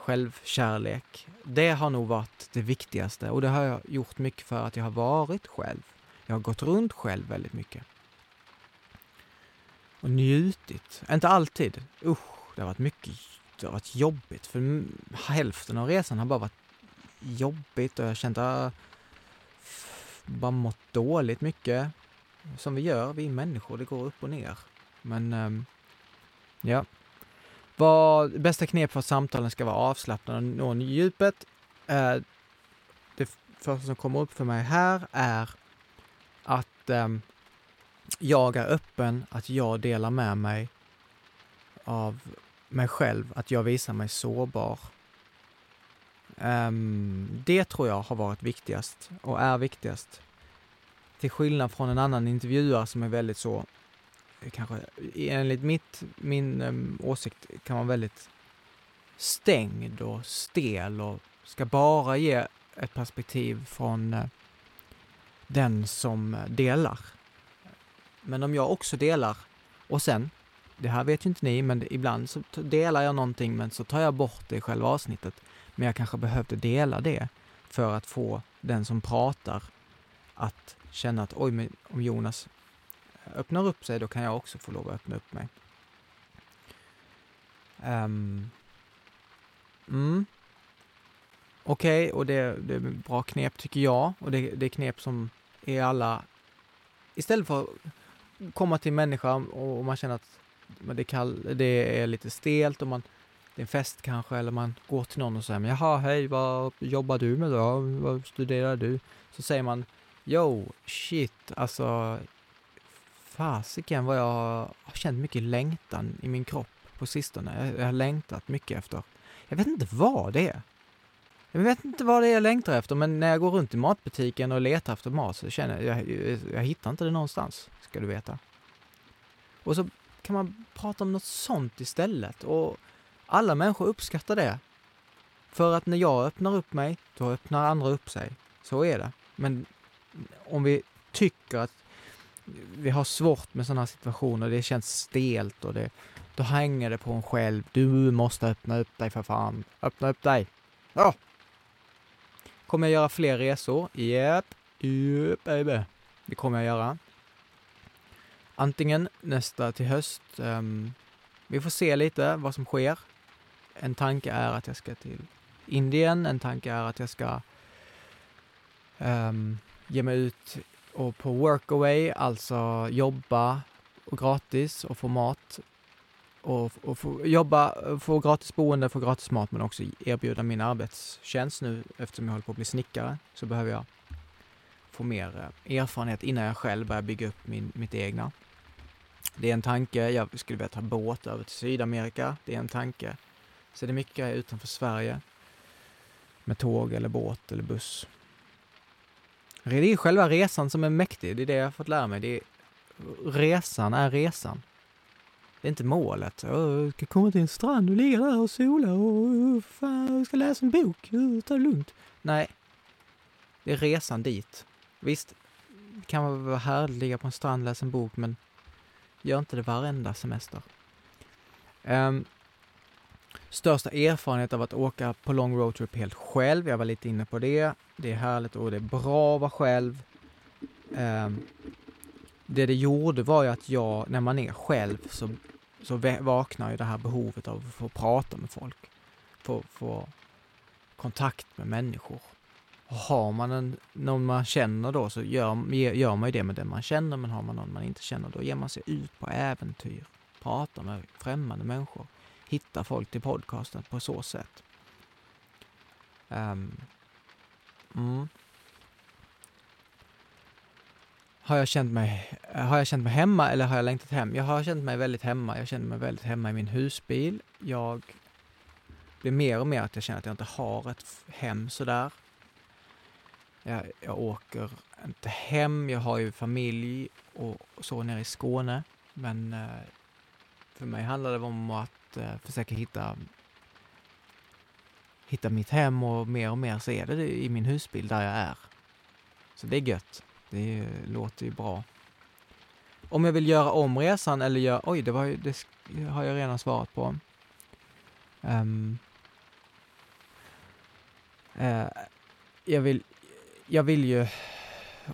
självkärlek, det har nog varit det viktigaste och det har jag gjort mycket för att jag har varit själv. Jag har gått runt själv väldigt mycket. Och njutit. Inte alltid. Usch, det har varit mycket det har varit jobbigt för hälften av resan har bara varit jobbigt och jag har känt ah, att bara mått dåligt mycket. Som vi gör, vi är människor, det går upp och ner. Men um, ja. Vad bästa knep för att samtalen ska vara avslappnade och nå djupet? Eh, det första som kommer upp för mig här är att eh, jag är öppen, att jag delar med mig av mig själv, att jag visar mig sårbar. Um, det tror jag har varit viktigast och är viktigast. Till skillnad från en annan intervjuare som är väldigt så, kanske enligt mitt, min um, åsikt kan vara väldigt stängd och stel och ska bara ge ett perspektiv från uh, den som eh, delar. Men om jag också delar och sen det här vet ju inte ni, men ibland så delar jag någonting men så tar jag bort det i själva avsnittet. Men jag kanske behövde dela det för att få den som pratar att känna att oj, men om Jonas öppnar upp sig, då kan jag också få lov att öppna upp mig. Um, mm. Okej, okay, och det, det är bra knep tycker jag. Och det, det är knep som är alla istället för att komma till människan människa och man känner att men det, är kall, det är lite stelt och man, det är en fest kanske eller man går till någon och säger men jaha hej vad jobbar du med då? Vad studerar du? Så säger man yo shit alltså fasiken vad jag har känt mycket längtan i min kropp på sistone. Jag har längtat mycket efter, jag vet inte vad det är. Jag vet inte vad det är jag längtar efter, men när jag går runt i matbutiken och letar efter mat så känner jag, jag, jag, jag hittar inte det någonstans, ska du veta. Och så kan man prata om något sånt istället och alla människor uppskattar det. För att när jag öppnar upp mig, då öppnar andra upp sig. Så är det. Men om vi tycker att vi har svårt med sådana situationer, det känns stelt och det, då hänger det på en själv. Du måste öppna upp dig för fan. Öppna upp dig. Ja. Kommer jag göra fler resor? Japp. Yep, baby. Det kommer jag göra. Antingen nästa till höst. Um, vi får se lite vad som sker. En tanke är att jag ska till Indien. En tanke är att jag ska um, ge mig ut och på workaway, alltså jobba och gratis och få mat och, och få jobba, få gratis boende, få gratis mat men också erbjuda min arbetstjänst nu eftersom jag håller på att bli snickare så behöver jag få mer eh, erfarenhet innan jag själv börjar bygga upp min, mitt egna. Det är en tanke, jag skulle vilja ta båt över till Sydamerika, det är en tanke. Så det är mycket utanför Sverige med tåg eller båt eller buss. Det är själva resan som är mäktig, det är det jag har fått lära mig. Det är, resan är resan. Det är inte målet. Jag ska komma till en strand och ligga där och sola och fan, jag ska läsa en bok. Ta det lugnt. Nej, det är resan dit. Visst, det kan vara härligt att ligga på en strand och läsa en bok, men gör inte det varenda semester. Um, största erfarenhet av att åka på lång roadtrip helt själv. Jag var lite inne på det. Det är härligt och det är bra att vara själv. Ehm, det det gjorde var ju att jag, när man är själv, så, så vaknar ju det här behovet av att få prata med folk. Få, få kontakt med människor. Och har man en, någon man känner då så gör, gör man ju det med den man känner, men har man någon man inte känner då ger man sig ut på äventyr, pratar med främmande människor, hittar folk till podcasten på så sätt. Um, mm. Har jag, känt mig, har jag känt mig hemma eller har jag längtat hem? Jag har känt mig väldigt hemma. Jag känner mig väldigt hemma i min husbil. Jag blir mer och mer att jag känner att jag inte har ett hem sådär. Jag, jag åker inte hem. Jag har ju familj och, så nere i Skåne. Men eh, för mig handlar det om att eh, försöka hitta hitta mitt hem och mer och mer så är det i min husbil där jag är. Så det är gött. Det låter ju bra. Om jag vill göra om resan eller göra... Oj, det, var det har jag redan svarat på. Um, uh, jag, vill, jag vill ju...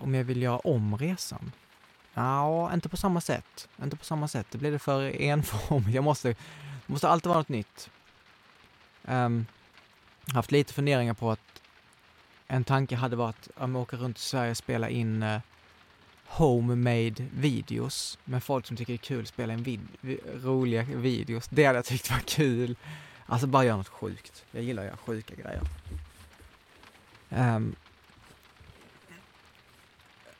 Om jag vill göra om resan? Ja, inte på samma sätt. Inte på samma sätt. Det blir det för enformigt. Jag måste... Det måste alltid vara något nytt. Um, haft lite funderingar på att en tanke hade varit att åka runt i Sverige och spela in uh, homemade videos med folk som tycker det är kul att spela in vid roliga videos. Det hade jag tyckt var kul. Alltså bara göra något sjukt. Jag gillar att göra sjuka grejer. Um,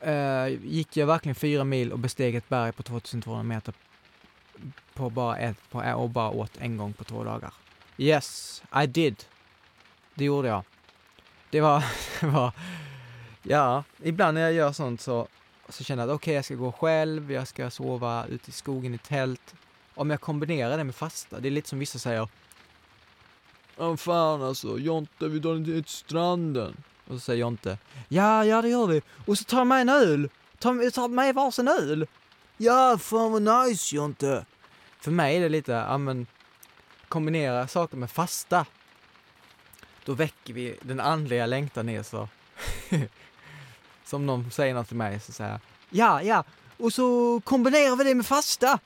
uh, gick jag verkligen fyra mil och besteg ett berg på 2200 meter på bara ett, på, och bara åt en gång på två dagar. Yes, I did. Det gjorde jag det var, det var, ja, ibland när jag gör sånt så, så känner jag att okej, okay, jag ska gå själv, jag ska sova ute i skogen i tält. Om jag kombinerar det med fasta, det är lite som vissa säger, Ja fan alltså, Jonte vi drar till stranden. Och så säger Jonte, ja, ja det gör vi. Och så tar jag med en öl. Ta, tar med varsin öl. Ja, fan vad nice Jonte. För mig är det lite, ja men, kombinera saker med fasta då väcker vi den andliga längtan i så. Som någon säger något till mig så säger jag, ja, ja, och så kombinerar vi det med fasta.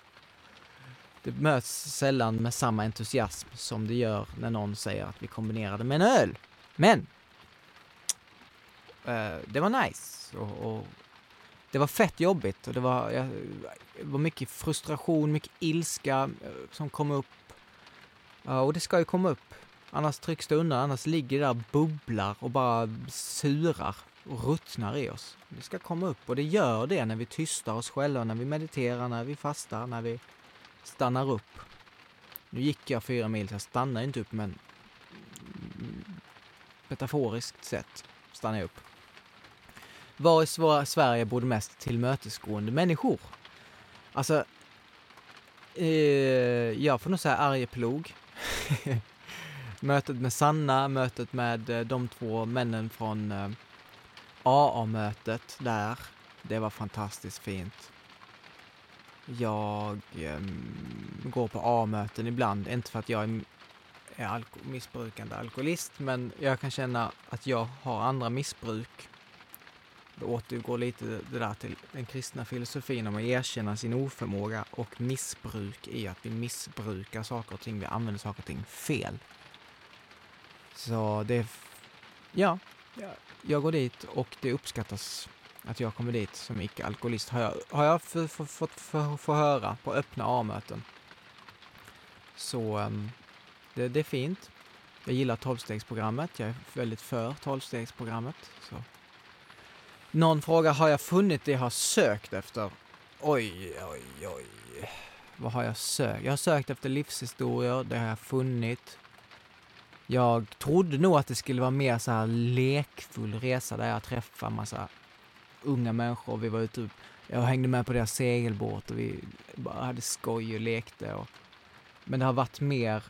Det möts sällan med samma entusiasm som det gör när någon säger att vi kombinerar det med en öl. Men! Eh, det var nice och, och det var fett jobbigt och det var, jag, det var mycket frustration, mycket ilska eh, som kom upp. Ja, och det ska ju komma upp. Annars trycks det undan, annars ligger det där bubblar och bara surar och ruttnar i oss. Det ska komma upp och det gör det när vi tystar oss själva, när vi mediterar, när vi fastar, när vi stannar upp. Nu gick jag fyra mil, så jag stannade inte upp, men mm, metaforiskt sett stannade jag upp. Var i Sverige bor det mest tillmötesgående människor? Alltså, eh, jag får nog säga Arjeplog. mötet med Sanna, mötet med eh, de två männen från eh, AA-mötet där. Det var fantastiskt fint. Jag eh, går på A-möten ibland, inte för att jag är, är alko missbrukande alkoholist, men jag kan känna att jag har andra missbruk. Det återgår lite det där till den kristna filosofin om att erkänna sin oförmåga och missbruk i att vi missbrukar saker och ting, vi använder saker och ting fel. Så det, ja, jag går dit och det uppskattas att jag kommer dit som icke-alkoholist. Har jag, har jag fått få höra på öppna A-möten. Så um, det, det, är fint. Jag gillar tolvstegsprogrammet. Jag är väldigt för tolvstegsprogrammet. Så. Någon fråga, har jag funnit det jag har sökt efter? Oj, oj, oj. Vad har jag sökt? Jag har sökt efter livshistorier, det har jag funnit. Jag trodde nog att det skulle vara mer så här lekfull resa där jag träffar massa unga människor. Vi var ute, jag hängde med på deras segelbåt och vi bara hade skoj och lekte. Och, men det har varit mer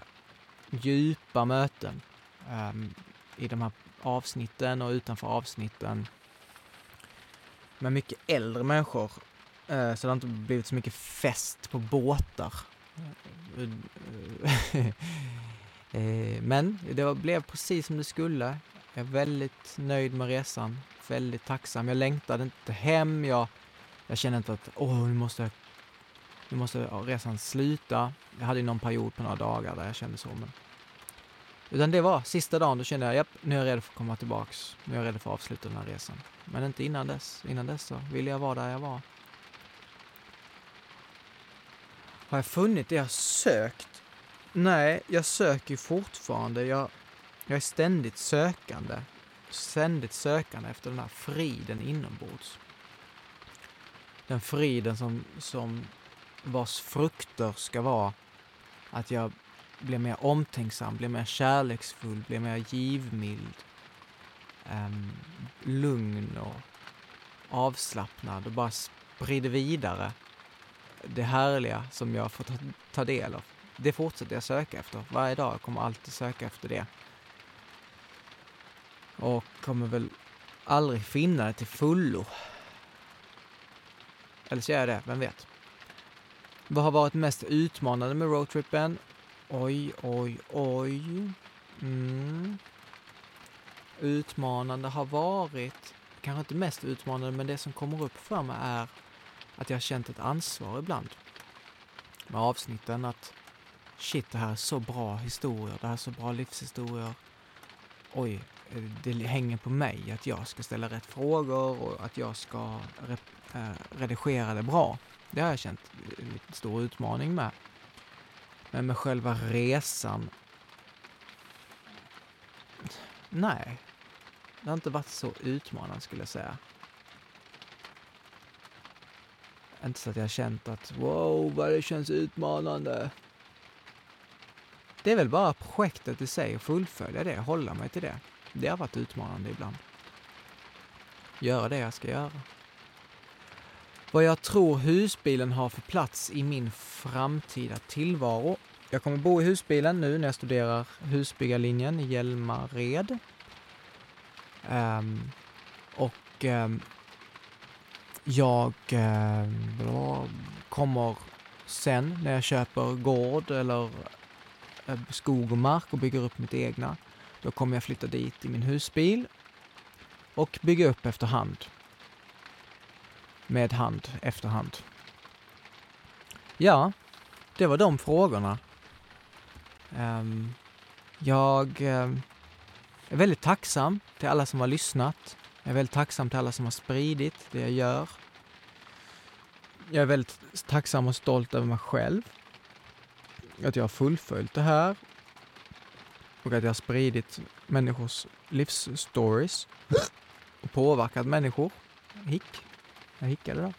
djupa möten um, i de här avsnitten och utanför avsnitten. Med mycket äldre människor. Eh, så det har inte blivit så mycket fest på båtar. Eh, men det blev precis som det skulle. Jag är väldigt nöjd med resan, väldigt tacksam. Jag längtade inte hem. Jag, jag kände inte att åh, nu måste, nu måste resan sluta. Jag hade någon period på några dagar där jag kände så. Men... Utan det var sista dagen, då kände jag, japp, nu är jag redo för att komma tillbaks. Nu är jag redo för att avsluta den här resan. Men inte innan dess. Innan dess så ville jag vara där jag var. Har jag funnit det jag sökt? Nej, jag söker fortfarande. Jag, jag är ständigt sökande. Ständigt sökande efter den här friden inombords. Den friden som, som vars frukter ska vara att jag blir mer omtänksam, blir mer kärleksfull, blir mer givmild, um, lugn och avslappnad och bara sprider vidare det härliga som jag får ta, ta del av det fortsätter jag söka efter. Varje dag jag kommer alltid söka efter det. Och kommer väl aldrig finna det till fullo. Eller så gör jag det, vem vet. Vad har varit mest utmanande med roadtrippen? Oj, oj, oj. Mm. Utmanande har varit, kanske inte mest utmanande, men det som kommer upp för mig är att jag har känt ett ansvar ibland med avsnitten. Att shit, det här är så bra historier, det här är så bra livshistorier. Oj, det hänger på mig att jag ska ställa rätt frågor och att jag ska re eh, redigera det bra. Det har jag känt en stor utmaning med. Men med själva resan... Nej, det har inte varit så utmanande skulle jag säga. Inte så att jag har känt att wow, vad det känns utmanande. Det är väl bara projektet i sig och fullfölja det, hålla mig till det. Det har varit utmanande ibland. Göra det jag ska göra. Vad jag tror husbilen har för plats i min framtida tillvaro. Jag kommer bo i husbilen nu när jag studerar husbyggarlinjen i Hjälmared. Um, och um, jag um, kommer sen när jag köper gård eller eh, skog och mark och bygger upp mitt egna. Då kommer jag flytta dit i min husbil och bygga upp efterhand. Med hand, efterhand. Ja, det var de frågorna. Um, jag um, är väldigt tacksam till alla som har lyssnat. Jag är väldigt tacksam till alla som har spridit det jag gör. jag är väldigt tacksam och stolt över mig själv. Att jag har fullföljt det här. Och att jag har spridit människors livsstories. Och påverkat människor. Hick. Jag hickade då.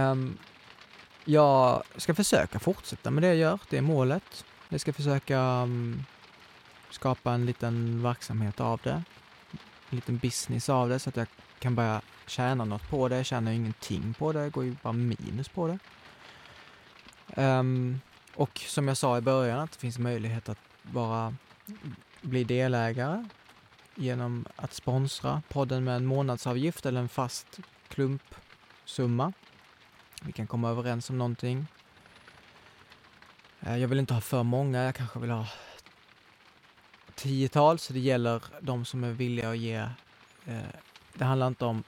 Um, jag ska försöka fortsätta med det jag gör. Det är målet. Jag ska försöka um, skapa en liten verksamhet av det. En liten business av det så att jag kan börja tjäna något på det. Jag tjänar ingenting på det. Jag går ju bara minus på det. Um, och som jag sa i början att det finns möjlighet att bara bli delägare genom att sponsra podden med en månadsavgift eller en fast klumpsumma. Vi kan komma överens om någonting. Eh, jag vill inte ha för många, jag kanske vill ha tiotal, så det gäller de som är villiga att ge. Eh, det handlar inte om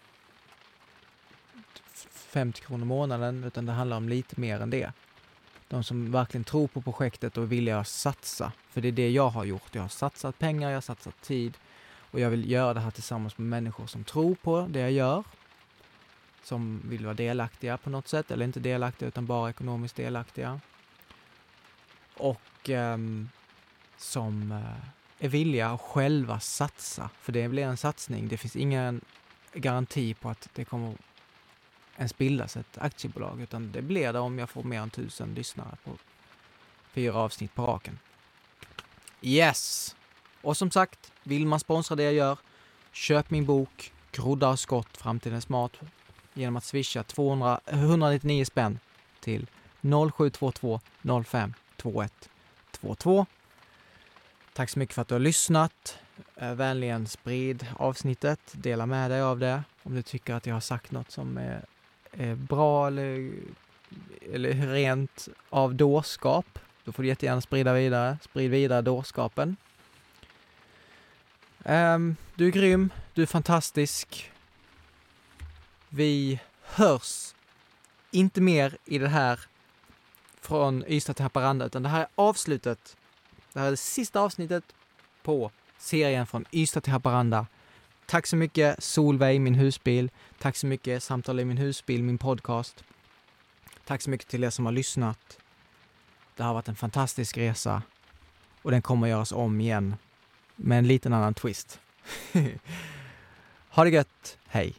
50 kronor i månaden, utan det handlar om lite mer än det. De som verkligen tror på projektet och är villiga att satsa. För det är det jag har gjort. Jag har satsat pengar, jag har satsat tid och jag vill göra det här tillsammans med människor som tror på det jag gör. Som vill vara delaktiga på något sätt, eller inte delaktiga utan bara ekonomiskt delaktiga. Och eh, som eh, är villiga att själva satsa, för det blir en satsning. Det finns ingen garanti på att det kommer ens bildas ett aktiebolag, utan det blir det om jag får mer än tusen lyssnare på fyra avsnitt på raken. Yes! Och som sagt, vill man sponsra det jag gör, köp min bok Groddar och skott, framtidens mat genom att swisha 200, 199 spänn till 0722 05 21 22. Tack så mycket för att du har lyssnat. Vänligen sprid avsnittet, dela med dig av det om du tycker att jag har sagt något som är, är bra eller, eller rent av dårskap. Då får du jättegärna sprida vidare. Sprid vidare dårskapen. Um, du är grym, du är fantastisk. Vi hörs inte mer i det här från Ystad till Haparanda, utan det här är avslutet. Det här är det sista avsnittet på serien från Ystad till Haparanda. Tack så mycket Solveig, min husbil. Tack så mycket Samtal i min husbil, min podcast. Tack så mycket till er som har lyssnat. Det har varit en fantastisk resa och den kommer att göras om igen med en liten annan twist. ha det gött, hej!